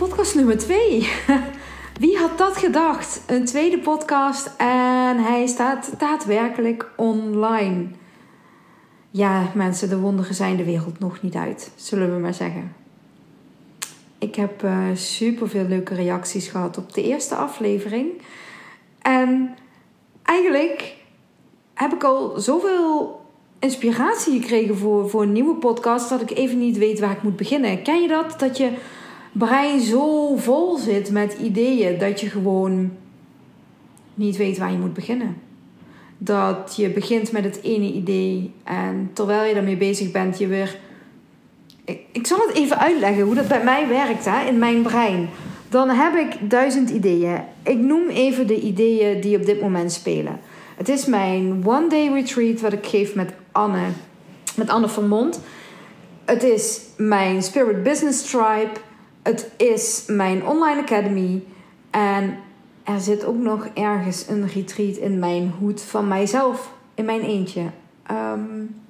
Podcast nummer 2. Wie had dat gedacht? Een tweede podcast en hij staat daadwerkelijk online. Ja, mensen, de wonderen zijn de wereld nog niet uit, zullen we maar zeggen. Ik heb uh, super veel leuke reacties gehad op de eerste aflevering. En eigenlijk heb ik al zoveel inspiratie gekregen voor, voor een nieuwe podcast dat ik even niet weet waar ik moet beginnen. Ken je dat? Dat je brein zo vol zit met ideeën dat je gewoon niet weet waar je moet beginnen. Dat je begint met het ene idee en terwijl je daarmee bezig bent, je weer. Ik, ik zal het even uitleggen hoe dat bij mij werkt hè, in mijn brein. Dan heb ik duizend ideeën. Ik noem even de ideeën die op dit moment spelen. Het is mijn one day retreat wat ik geef met Anne, met Anne Vermond. Het is mijn Spirit Business Tribe. Het is mijn online academy. En er zit ook nog ergens een retreat in mijn hoed van mijzelf, in mijn eentje. Um,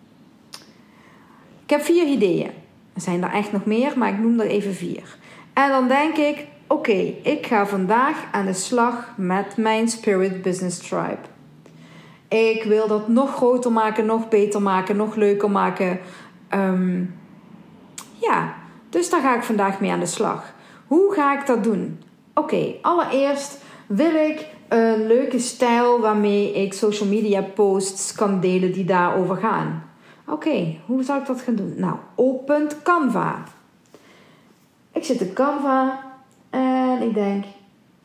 ik heb vier ideeën. Er zijn er echt nog meer, maar ik noem er even vier. En dan denk ik: oké, ik ga vandaag aan de slag met mijn Spirit Business Tribe. Ik wil dat nog groter maken, nog beter maken, nog leuker maken. Um, ja, dus daar ga ik vandaag mee aan de slag. Hoe ga ik dat doen? Oké, allereerst wil ik een leuke stijl waarmee ik social media posts kan delen die daarover gaan. Oké, hoe zal ik dat gaan doen? Nou, open Canva. Ik zit in Canva en ik denk,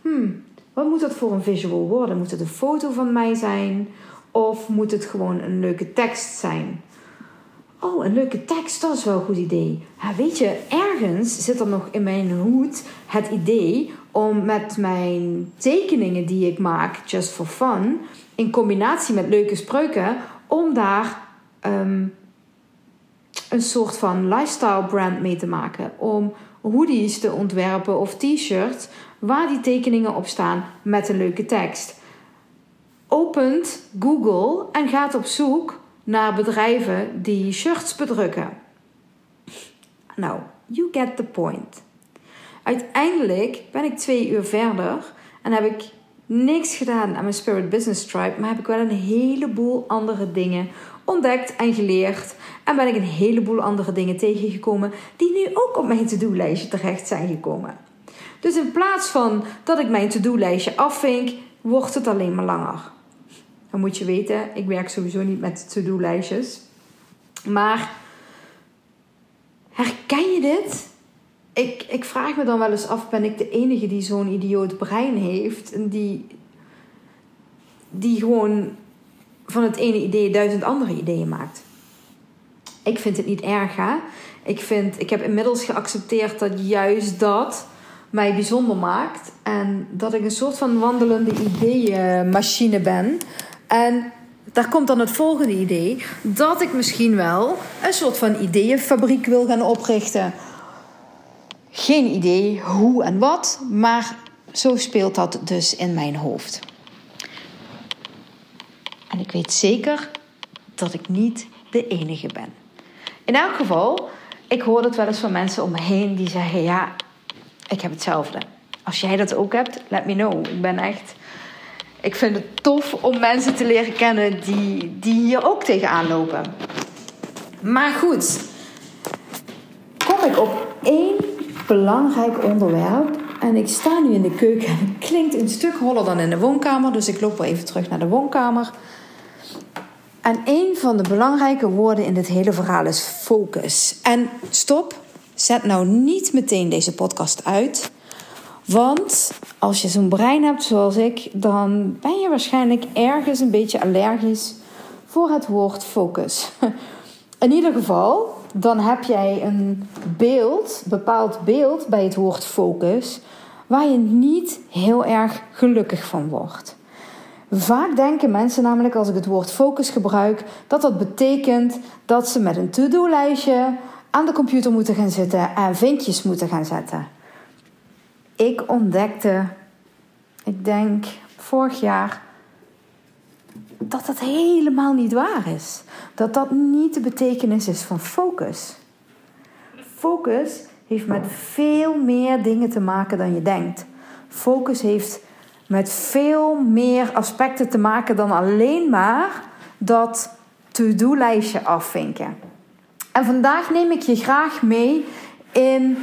hmm, wat moet dat voor een visual worden? Moet het een foto van mij zijn? Of moet het gewoon een leuke tekst zijn? Oh, een leuke tekst, dat is wel een goed idee. Ja, weet je, ergens zit er nog in mijn hoed het idee om met mijn tekeningen die ik maak, just for fun, in combinatie met leuke spreuken, om daar um, een soort van lifestyle brand mee te maken. Om hoodies te ontwerpen of t-shirts waar die tekeningen op staan met een leuke tekst. Opent Google en gaat op zoek naar bedrijven die shirts bedrukken. Nou, you get the point. Uiteindelijk ben ik twee uur verder en heb ik niks gedaan aan mijn Spirit Business Tribe, maar heb ik wel een heleboel andere dingen ontdekt en geleerd. En ben ik een heleboel andere dingen tegengekomen die nu ook op mijn to-do-lijstje terecht zijn gekomen. Dus in plaats van dat ik mijn to-do-lijstje afvink, wordt het alleen maar langer. Dan moet je weten, ik werk sowieso niet met to-do-lijstjes. Maar herken je dit? Ik, ik vraag me dan wel eens af: ben ik de enige die zo'n idioot brein heeft? En die, die gewoon van het ene idee duizend andere ideeën maakt? Ik vind het niet erg, hè? Ik, vind, ik heb inmiddels geaccepteerd dat juist dat mij bijzonder maakt. En dat ik een soort van wandelende ideeënmachine ben. En daar komt dan het volgende idee: dat ik misschien wel een soort van ideeënfabriek wil gaan oprichten. Geen idee hoe en wat, maar zo speelt dat dus in mijn hoofd. En ik weet zeker dat ik niet de enige ben. In elk geval, ik hoor het wel eens van mensen om me heen die zeggen: Ja, ik heb hetzelfde. Als jij dat ook hebt, let me know. Ik ben echt ik vind het tof om mensen te leren kennen die, die hier ook tegenaan lopen. Maar goed, kom ik op één belangrijk onderwerp. En ik sta nu in de keuken en het klinkt een stuk holler dan in de woonkamer. Dus ik loop wel even terug naar de woonkamer. En een van de belangrijke woorden in dit hele verhaal is focus. En stop, zet nou niet meteen deze podcast uit. Want als je zo'n brein hebt zoals ik, dan ben je waarschijnlijk ergens een beetje allergisch voor het woord focus. In ieder geval, dan heb jij een beeld, bepaald beeld bij het woord focus, waar je niet heel erg gelukkig van wordt. Vaak denken mensen namelijk als ik het woord focus gebruik, dat dat betekent dat ze met een to-do-lijstje aan de computer moeten gaan zitten en vinkjes moeten gaan zetten. Ik ontdekte, ik denk vorig jaar, dat dat helemaal niet waar is. Dat dat niet de betekenis is van focus. Focus heeft met veel meer dingen te maken dan je denkt. Focus heeft met veel meer aspecten te maken dan alleen maar dat to-do-lijstje afvinken. En vandaag neem ik je graag mee in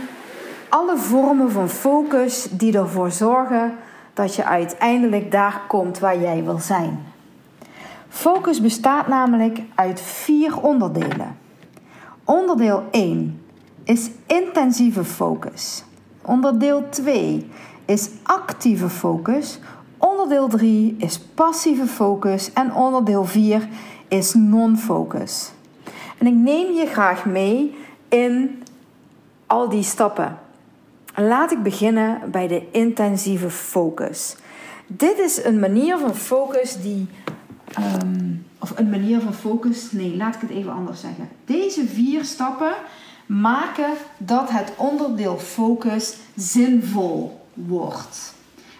alle vormen van focus die ervoor zorgen dat je uiteindelijk daar komt waar jij wil zijn. Focus bestaat namelijk uit vier onderdelen. Onderdeel 1 is intensieve focus. Onderdeel 2 is actieve focus. Onderdeel 3 is passieve focus. En onderdeel 4 is non-focus. En ik neem je graag mee in al die stappen. Laat ik beginnen bij de intensieve focus. Dit is een manier van focus die. Um, of een manier van focus. Nee, laat ik het even anders zeggen. Deze vier stappen maken dat het onderdeel focus zinvol wordt.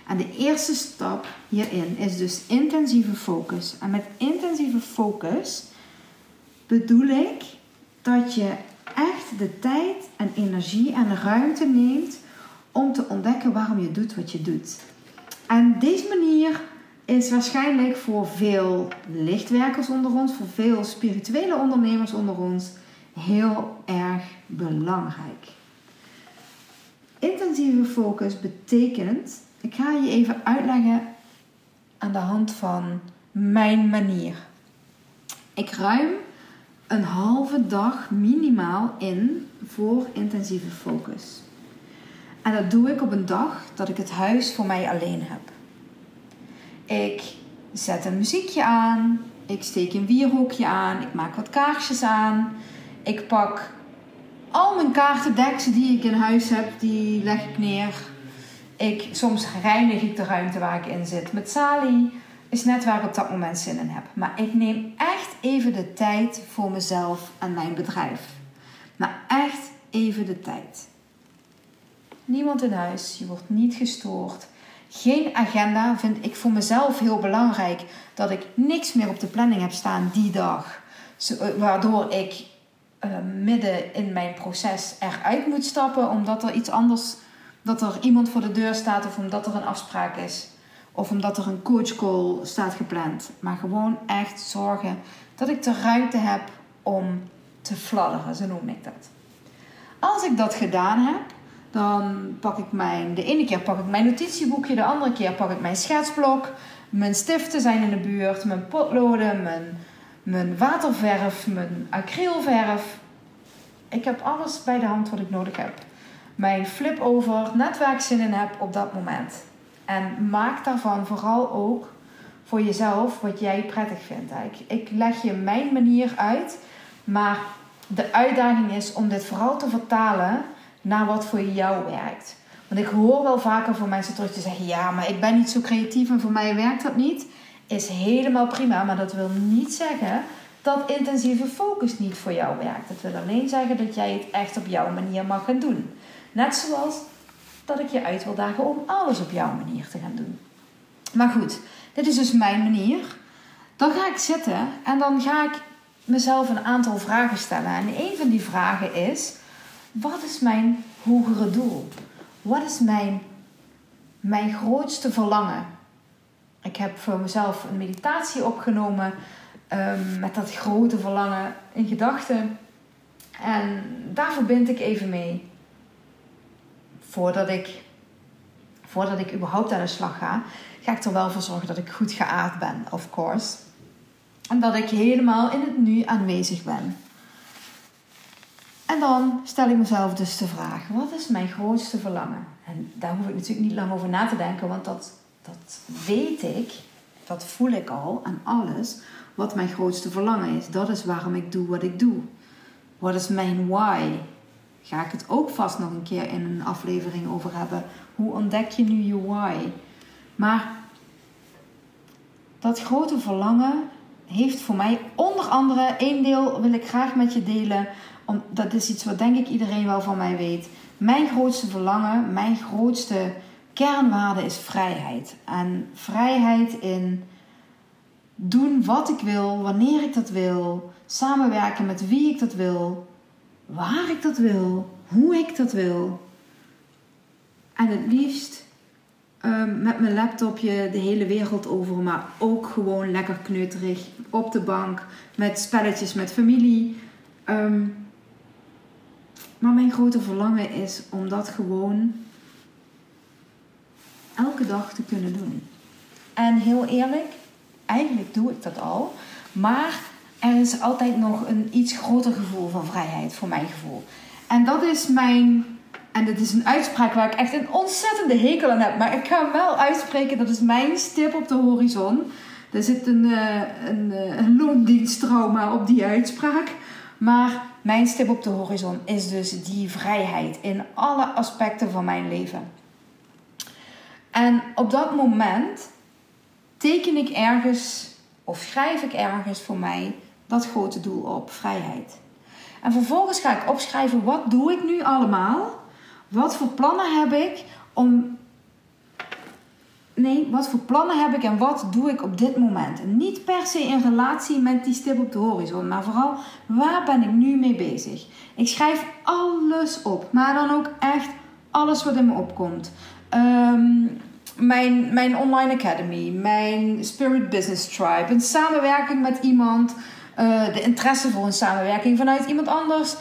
En de eerste stap hierin is dus intensieve focus. En met intensieve focus bedoel ik dat je echt de tijd en energie en ruimte neemt om te ontdekken waarom je doet wat je doet. En deze manier is waarschijnlijk voor veel lichtwerkers onder ons, voor veel spirituele ondernemers onder ons, heel erg belangrijk. Intensieve focus betekent, ik ga je even uitleggen aan de hand van mijn manier. Ik ruim een halve dag minimaal in voor intensieve focus. En dat doe ik op een dag dat ik het huis voor mij alleen heb. Ik zet een muziekje aan, ik steek een wierhoekje aan, ik maak wat kaarsjes aan, ik pak al mijn kaartendeksen die ik in huis heb, die leg ik neer. Ik, soms reinig ik de ruimte waar ik in zit met Sali. Is net waar ik op dat moment zin in heb. Maar ik neem echt even de tijd voor mezelf en mijn bedrijf. Maar echt even de tijd. Niemand in huis, je wordt niet gestoord. Geen agenda vind ik voor mezelf heel belangrijk. Dat ik niks meer op de planning heb staan die dag. Waardoor ik uh, midden in mijn proces eruit moet stappen omdat er iets anders, dat er iemand voor de deur staat of omdat er een afspraak is. Of omdat er een coachcall staat gepland. Maar gewoon echt zorgen dat ik de ruimte heb om te fladderen, zo noem ik dat. Als ik dat gedaan heb, dan pak ik mijn, de ene keer pak ik mijn notitieboekje, de andere keer pak ik mijn schetsblok. Mijn stiften zijn in de buurt, mijn potloden, mijn mijn waterverf, mijn acrylverf. Ik heb alles bij de hand wat ik nodig heb. Mijn flip over, net waar ik zin in heb op dat moment. En maak daarvan vooral ook voor jezelf wat jij prettig vindt. Ik, ik leg je mijn manier uit, maar de uitdaging is om dit vooral te vertalen naar wat voor jou werkt. Want ik hoor wel vaker van mensen terug te zeggen: ja, maar ik ben niet zo creatief en voor mij werkt dat niet is helemaal prima, maar dat wil niet zeggen dat intensieve focus niet voor jou werkt. Dat wil alleen zeggen dat jij het echt op jouw manier mag gaan doen. Net zoals dat ik je uit wil dagen om alles op jouw manier te gaan doen. Maar goed, dit is dus mijn manier. Dan ga ik zitten en dan ga ik mezelf een aantal vragen stellen. En een van die vragen is: wat is mijn hogere doel? Wat is mijn, mijn grootste verlangen? Ik heb voor mezelf een meditatie opgenomen um, met dat grote verlangen in gedachten. En daar verbind ik even mee. Voordat ik, voordat ik überhaupt aan de slag ga, ga ik er wel voor zorgen dat ik goed geaard ben, of course. En dat ik helemaal in het nu aanwezig ben. En dan stel ik mezelf dus de vraag: wat is mijn grootste verlangen? En daar hoef ik natuurlijk niet lang over na te denken, want dat dat weet ik, dat voel ik al aan alles, wat mijn grootste verlangen is. Dat is waarom ik doe wat ik doe. Wat is mijn why? Ga ik het ook vast nog een keer in een aflevering over hebben. Hoe ontdek je nu je why? Maar dat grote verlangen heeft voor mij onder andere één deel wil ik graag met je delen. Dat is iets wat denk ik iedereen wel van mij weet. Mijn grootste verlangen, mijn grootste kernwaarde is vrijheid. En vrijheid in doen wat ik wil, wanneer ik dat wil, samenwerken met wie ik dat wil, waar ik dat wil, hoe ik dat wil. En het liefst um, met mijn laptopje de hele wereld over, maar ook gewoon lekker kneuterig op de bank met spelletjes met familie. Um, maar mijn grote verlangen is om dat gewoon elke dag te kunnen doen. En heel eerlijk, eigenlijk doe ik dat al. Maar er is altijd nog een iets groter gevoel van vrijheid, voor mijn gevoel. En dat is mijn. En dat is een uitspraak waar ik echt een ontzettende hekel aan heb. Maar ik ga hem wel uitspreken. Dat is mijn stip op de horizon. Er zit een, uh, een, uh, een op die uitspraak. Maar mijn stip op de horizon is dus die vrijheid in alle aspecten van mijn leven. En op dat moment teken ik ergens of schrijf ik ergens voor mij dat grote doel op, vrijheid. En vervolgens ga ik opschrijven wat doe ik nu allemaal? Wat voor plannen heb ik om nee, wat voor plannen heb ik en wat doe ik op dit moment? niet per se in relatie met die stip op de horizon, maar vooral waar ben ik nu mee bezig? Ik schrijf alles op, maar dan ook echt alles wat in me opkomt. Ehm, mijn, mijn online academy, mijn Spirit Business Tribe, een samenwerking met iemand, uh, de interesse voor een samenwerking vanuit iemand anders.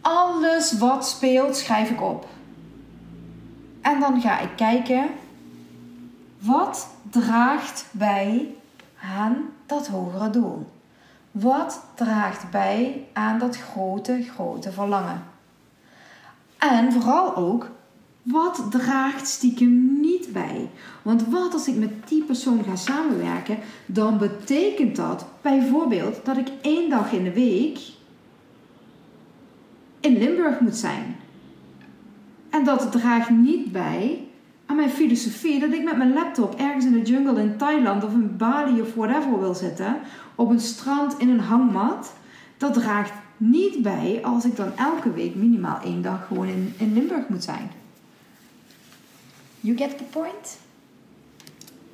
Alles wat speelt, schrijf ik op. En dan ga ik kijken wat draagt bij aan dat hogere doel? Wat draagt bij aan dat grote, grote verlangen? En vooral ook, wat draagt stiekem niet bij? Want wat als ik met die persoon ga samenwerken, dan betekent dat bijvoorbeeld dat ik één dag in de week in Limburg moet zijn. En dat draagt niet bij aan mijn filosofie dat ik met mijn laptop ergens in de jungle in Thailand of in Bali of whatever wil zitten, op een strand in een hangmat, dat draagt niet bij als ik dan elke week minimaal één dag gewoon in, in Limburg moet zijn. You get the point?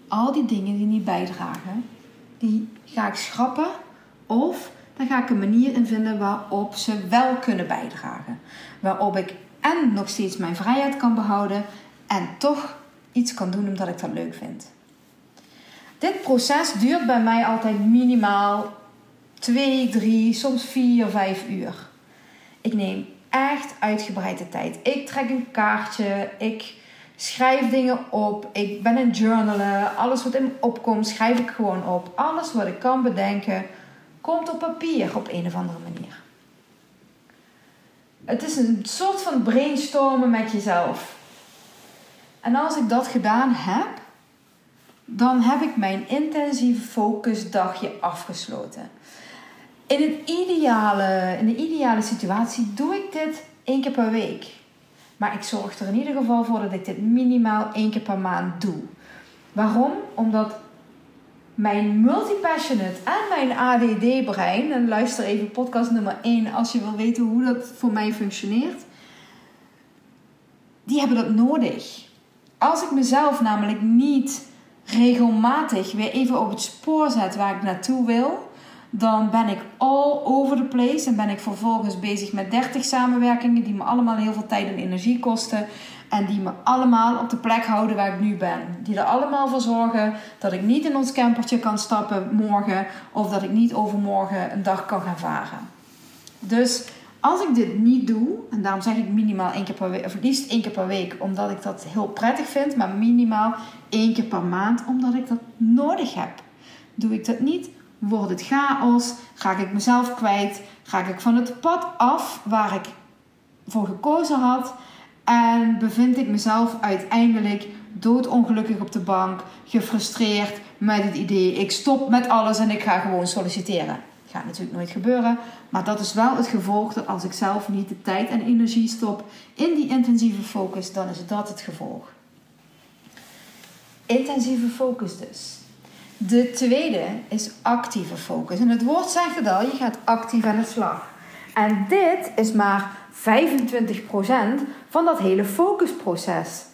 Al die dingen die niet bijdragen, die ga ik schrappen of dan ga ik een manier in vinden waarop ze wel kunnen bijdragen. Waarop ik en nog steeds mijn vrijheid kan behouden en toch iets kan doen omdat ik dat leuk vind. Dit proces duurt bij mij altijd minimaal 2, 3, soms 4, 5 uur. Ik neem echt uitgebreide tijd. Ik trek een kaartje, ik schrijf dingen op, ik ben een journalen. Alles wat in me opkomt, schrijf ik gewoon op. Alles wat ik kan bedenken, komt op papier op een of andere manier. Het is een soort van brainstormen met jezelf. En als ik dat gedaan heb, dan heb ik mijn intensieve focusdagje afgesloten. In, het ideale, in de ideale situatie doe ik dit één keer per week. Maar ik zorg er in ieder geval voor dat ik dit minimaal één keer per maand doe. Waarom? Omdat mijn multipassionate en mijn ADD-brein, en luister even podcast nummer 1 als je wil weten hoe dat voor mij functioneert, die hebben dat nodig. Als ik mezelf namelijk niet regelmatig weer even op het spoor zet waar ik naartoe wil, dan ben ik all over the place en ben ik vervolgens bezig met 30 samenwerkingen die me allemaal heel veel tijd en energie kosten en die me allemaal op de plek houden waar ik nu ben. Die er allemaal voor zorgen dat ik niet in ons campertje kan stappen morgen of dat ik niet overmorgen een dag kan gaan varen. Dus als ik dit niet doe, en daarom zeg ik minimaal één keer per week, of liefst één keer per week, omdat ik dat heel prettig vind, maar minimaal één keer per maand, omdat ik dat nodig heb. Doe ik dat niet, wordt het chaos, ga ik mezelf kwijt, ga ik van het pad af waar ik voor gekozen had en bevind ik mezelf uiteindelijk doodongelukkig op de bank, gefrustreerd met het idee: ik stop met alles en ik ga gewoon solliciteren. Gaat natuurlijk nooit gebeuren. Maar dat is wel het gevolg dat als ik zelf niet de tijd en energie stop in die intensieve focus, dan is dat het gevolg. Intensieve focus dus. De tweede is actieve focus. En het woord zegt het al, je gaat actief aan de slag. En dit is maar 25% van dat hele focusproces.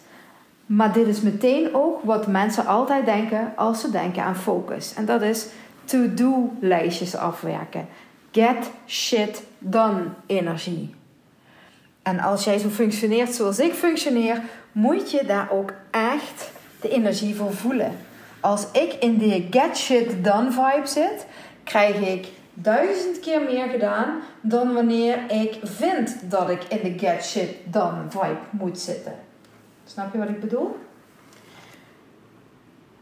Maar dit is meteen ook wat mensen altijd denken als ze denken aan focus. En dat is to-do lijstjes afwerken. Get shit done energie. En als jij zo functioneert zoals ik functioneer, moet je daar ook echt de energie voor voelen. Als ik in de get shit done vibe zit, krijg ik duizend keer meer gedaan dan wanneer ik vind dat ik in de get shit done vibe moet zitten. Snap je wat ik bedoel?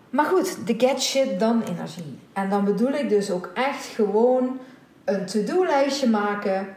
Maar goed, de get shit done energie. En dan bedoel ik dus ook echt gewoon een to-do lijstje maken.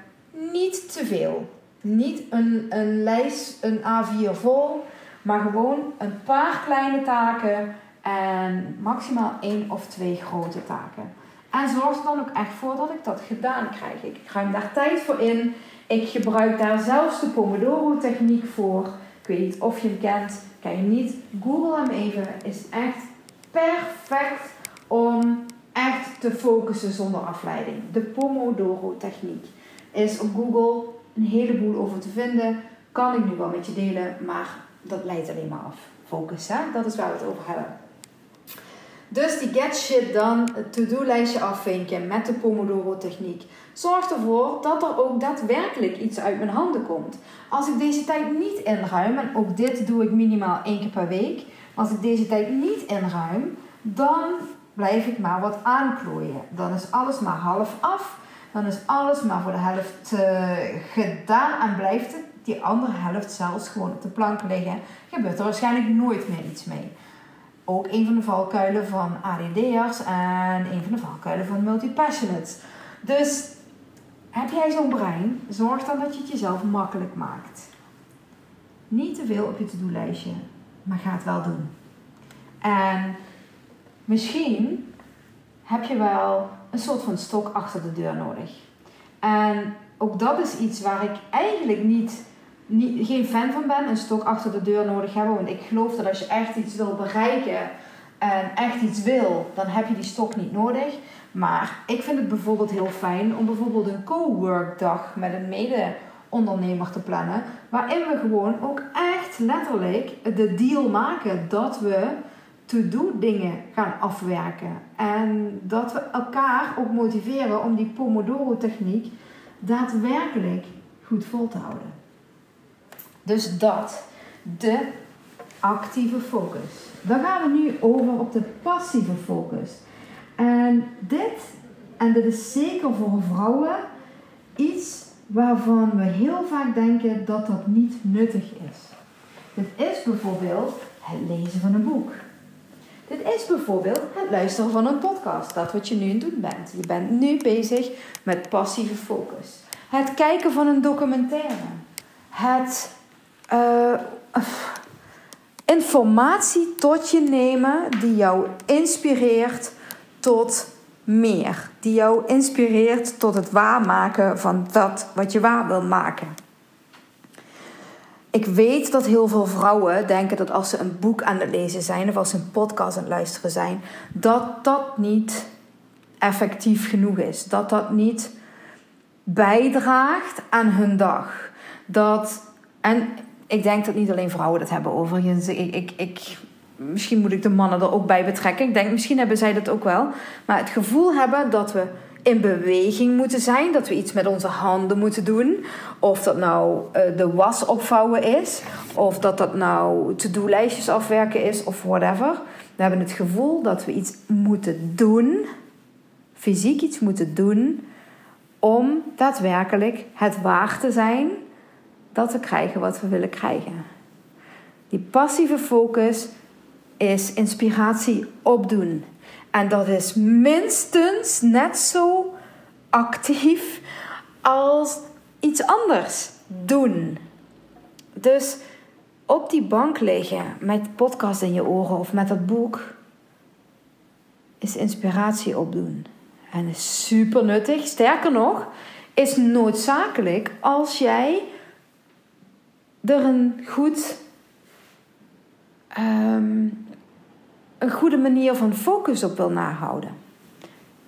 Niet te veel. Niet een, een lijst, een A4 vol. Maar gewoon een paar kleine taken en maximaal één of twee grote taken. En zorg er dan ook echt voor dat ik dat gedaan krijg. Ik ruim daar tijd voor in. Ik gebruik daar zelfs de Pomodoro-techniek voor. Ik weet niet of je hem kent. Ken je niet? Google hem even. Is echt perfect om echt te focussen zonder afleiding. De Pomodoro-techniek is op Google een heleboel over te vinden. Kan ik nu wel met je delen, maar dat leidt alleen maar af. Focus, hè? dat is waar we het over hebben. Dus die get shit dan, het to-do-lijstje afvinken met de Pomodoro-techniek. Zorgt ervoor dat er ook daadwerkelijk iets uit mijn handen komt. Als ik deze tijd niet inruim, en ook dit doe ik minimaal één keer per week. Als ik deze tijd niet inruim, dan blijf ik maar wat aanklooien. Dan is alles maar half af. Dan is alles maar voor de helft uh, gedaan en blijft het die andere helft zelfs gewoon op de plank liggen. Gebeurt er waarschijnlijk nooit meer iets mee ook een van de valkuilen van ADD'ers en een van de valkuilen van multipassionates. Dus heb jij zo'n brein, zorg dan dat je het jezelf makkelijk maakt. Niet te veel op je to-do-lijstje, maar ga het wel doen. En misschien heb je wel een soort van stok achter de deur nodig. En ook dat is iets waar ik eigenlijk niet niet, geen fan van ben, een stok achter de deur nodig hebben. Want ik geloof dat als je echt iets wil bereiken en echt iets wil, dan heb je die stok niet nodig. Maar ik vind het bijvoorbeeld heel fijn om bijvoorbeeld een co-workdag met een mede-ondernemer te plannen. Waarin we gewoon ook echt letterlijk de deal maken dat we to-do dingen gaan afwerken. En dat we elkaar ook motiveren om die Pomodoro-techniek daadwerkelijk goed vol te houden. Dus dat, de actieve focus. Dan gaan we nu over op de passieve focus. En dit, en dit is zeker voor vrouwen, iets waarvan we heel vaak denken dat dat niet nuttig is. Dit is bijvoorbeeld het lezen van een boek. Dit is bijvoorbeeld het luisteren van een podcast. Dat wat je nu aan het doen bent. Je bent nu bezig met passieve focus. Het kijken van een documentaire. Het uh, informatie tot je nemen die jou inspireert tot meer. Die jou inspireert tot het waarmaken van dat wat je waar wil maken. Ik weet dat heel veel vrouwen denken dat als ze een boek aan het lezen zijn of als ze een podcast aan het luisteren zijn, dat dat niet effectief genoeg is. Dat dat niet bijdraagt aan hun dag. Dat, en ik denk dat niet alleen vrouwen dat hebben overigens. Ik, ik, ik, misschien moet ik de mannen er ook bij betrekken. Ik denk, misschien hebben zij dat ook wel. Maar het gevoel hebben dat we in beweging moeten zijn. Dat we iets met onze handen moeten doen. Of dat nou uh, de was opvouwen is. Of dat dat nou to-do-lijstjes afwerken is. Of whatever. We hebben het gevoel dat we iets moeten doen. Fysiek iets moeten doen. Om daadwerkelijk het waar te zijn dat we krijgen wat we willen krijgen. Die passieve focus is inspiratie opdoen. En dat is minstens net zo actief als iets anders doen. Dus op die bank liggen met podcast in je oren of met dat boek is inspiratie opdoen. En is super nuttig. Sterker nog, is noodzakelijk als jij er een goed ehm, een goede manier van focus op wil nahouden.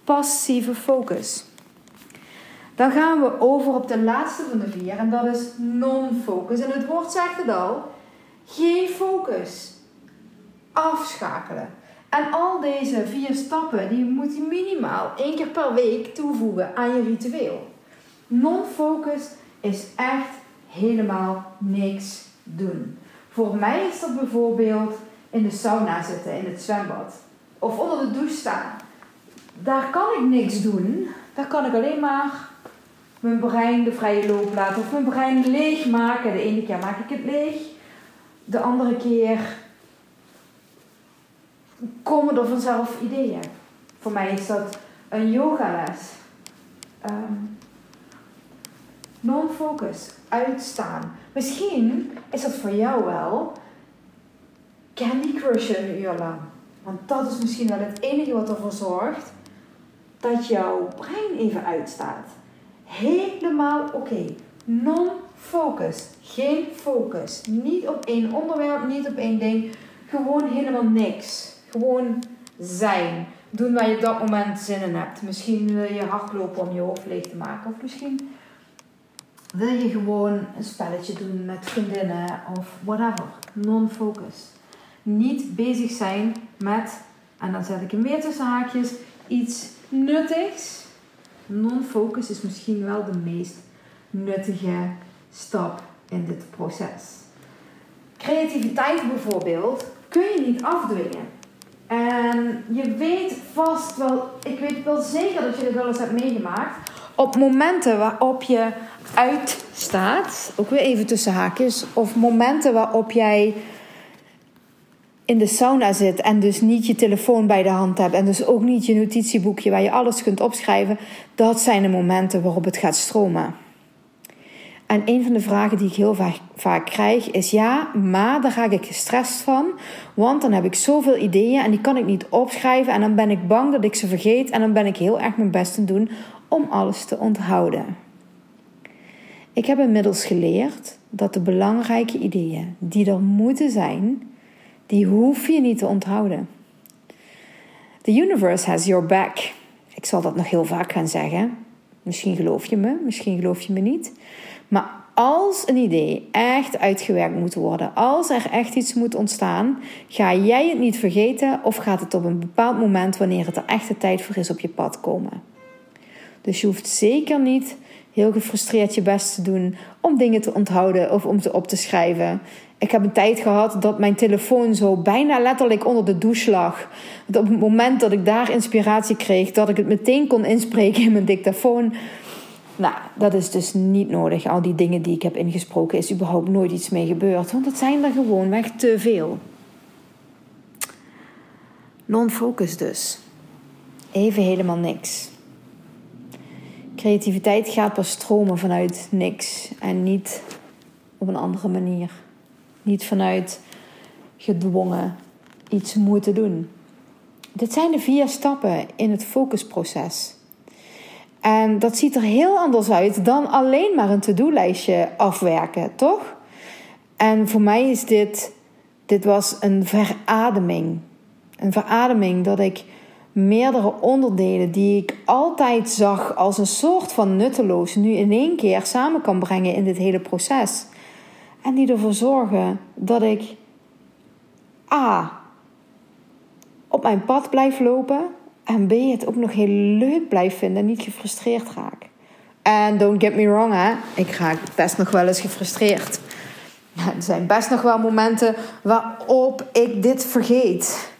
Passieve focus. Dan gaan we over op de laatste van de vier en dat is non-focus. En het woord zegt het al: geen focus. Afschakelen. En al deze vier stappen die moet je minimaal één keer per week toevoegen aan je ritueel. Non-focus is echt helemaal niks doen. Voor mij is dat bijvoorbeeld in de sauna zitten, in het zwembad. Of onder de douche staan. Daar kan ik niks doen. Daar kan ik alleen maar mijn brein de vrije loop laten. Of mijn brein leeg maken. De ene keer maak ik het leeg. De andere keer komen er vanzelf ideeën. Voor mij is dat een yogales. Um, Non-focus, uitstaan. Misschien is dat voor jou wel Candy crushen een uur lang. Want dat is misschien wel het enige wat ervoor zorgt dat jouw brein even uitstaat. Helemaal oké. Non-focus. Geen focus. Niet op één onderwerp, niet op één ding. Gewoon helemaal niks. Gewoon zijn. Doen waar je op dat moment zin in hebt. Misschien wil je hardlopen om je hoofd leeg te maken. Of misschien wil je gewoon een spelletje doen met vriendinnen of whatever. Non-focus niet bezig zijn met, en dan zet ik hem weer tussen haakjes, iets nuttigs. Non-focus is misschien wel de meest nuttige stap in dit proces. Creativiteit bijvoorbeeld kun je niet afdwingen. En je weet vast wel, ik weet wel zeker dat je dit wel eens hebt meegemaakt. Op momenten waarop je uitstaat, ook weer even tussen haakjes, of momenten waarop jij in de sauna zit en dus niet je telefoon bij de hand hebt en dus ook niet je notitieboekje waar je alles kunt opschrijven, dat zijn de momenten waarop het gaat stromen. En een van de vragen die ik heel vaak, vaak krijg is: ja, maar daar ga ik gestrest van, want dan heb ik zoveel ideeën en die kan ik niet opschrijven en dan ben ik bang dat ik ze vergeet en dan ben ik heel erg mijn best te doen om alles te onthouden. Ik heb inmiddels geleerd dat de belangrijke ideeën die er moeten zijn, die hoef je niet te onthouden. The universe has your back. Ik zal dat nog heel vaak gaan zeggen. Misschien geloof je me, misschien geloof je me niet. Maar als een idee echt uitgewerkt moet worden, als er echt iets moet ontstaan, ga jij het niet vergeten of gaat het op een bepaald moment, wanneer het er echte tijd voor is, op je pad komen. Dus je hoeft zeker niet heel gefrustreerd je best te doen om dingen te onthouden of om ze op te schrijven. Ik heb een tijd gehad dat mijn telefoon zo bijna letterlijk onder de douche lag. Op het moment dat ik daar inspiratie kreeg, dat ik het meteen kon inspreken in mijn dictafoon. Nou, dat is dus niet nodig. Al die dingen die ik heb ingesproken, is überhaupt nooit iets mee gebeurd. Want het zijn er gewoonweg te veel. Non-focus dus. Even helemaal niks. Creativiteit gaat pas stromen vanuit niks en niet op een andere manier. Niet vanuit gedwongen iets moeten doen. Dit zijn de vier stappen in het focusproces. En dat ziet er heel anders uit dan alleen maar een to-do-lijstje afwerken, toch? En voor mij is dit, dit was een verademing. Een verademing dat ik meerdere onderdelen die ik altijd zag als een soort van nutteloos, nu in één keer samen kan brengen in dit hele proces. En die ervoor zorgen dat ik A. op mijn pad blijf lopen. En B. het ook nog heel leuk blijf vinden en niet gefrustreerd raak. En don't get me wrong, hè. Ik raak best nog wel eens gefrustreerd. Er zijn best nog wel momenten waarop ik dit vergeet.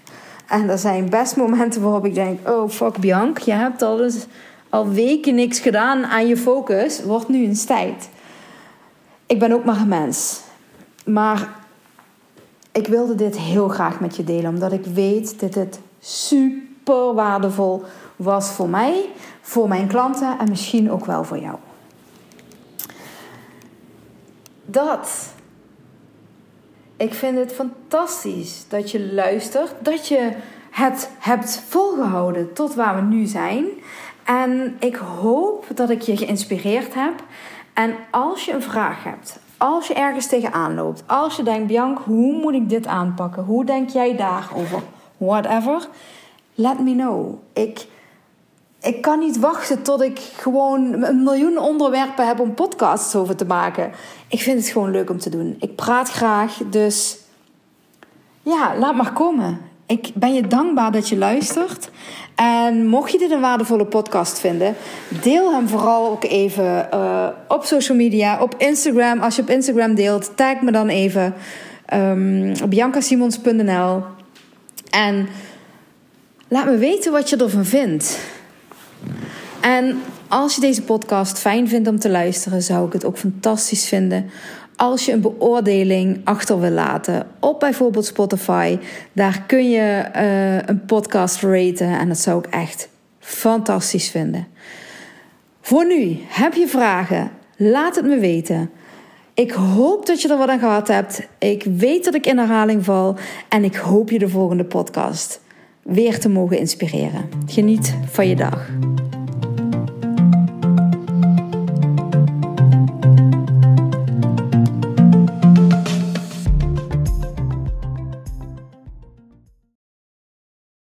En er zijn best momenten waarop ik denk: oh fuck Bianc, je hebt al, eens, al weken niks gedaan aan je focus. Wordt nu eens tijd. Ik ben ook maar een mens. Maar ik wilde dit heel graag met je delen, omdat ik weet dat het super waardevol was voor mij, voor mijn klanten en misschien ook wel voor jou. Dat ik vind het fantastisch dat je luistert, dat je het hebt volgehouden tot waar we nu zijn. En ik hoop dat ik je geïnspireerd heb. En als je een vraag hebt, als je ergens tegenaan loopt, als je denkt, Bianca, hoe moet ik dit aanpakken? Hoe denk jij daarover? Whatever. Let me know. Ik, ik kan niet wachten tot ik gewoon een miljoen onderwerpen heb om podcasts over te maken. Ik vind het gewoon leuk om te doen. Ik praat graag, dus ja, laat maar komen. Ik ben je dankbaar dat je luistert. En mocht je dit een waardevolle podcast vinden, deel hem vooral ook even uh, op social media, op Instagram. Als je op Instagram deelt, tag me dan even um, biancasimons.nl. En laat me weten wat je ervan vindt. En als je deze podcast fijn vindt om te luisteren, zou ik het ook fantastisch vinden als je een beoordeling achter wil laten op bijvoorbeeld Spotify. Daar kun je uh, een podcast raten en dat zou ik echt fantastisch vinden. Voor nu, heb je vragen? Laat het me weten. Ik hoop dat je er wat aan gehad hebt. Ik weet dat ik in herhaling val en ik hoop je de volgende podcast weer te mogen inspireren. Geniet van je dag.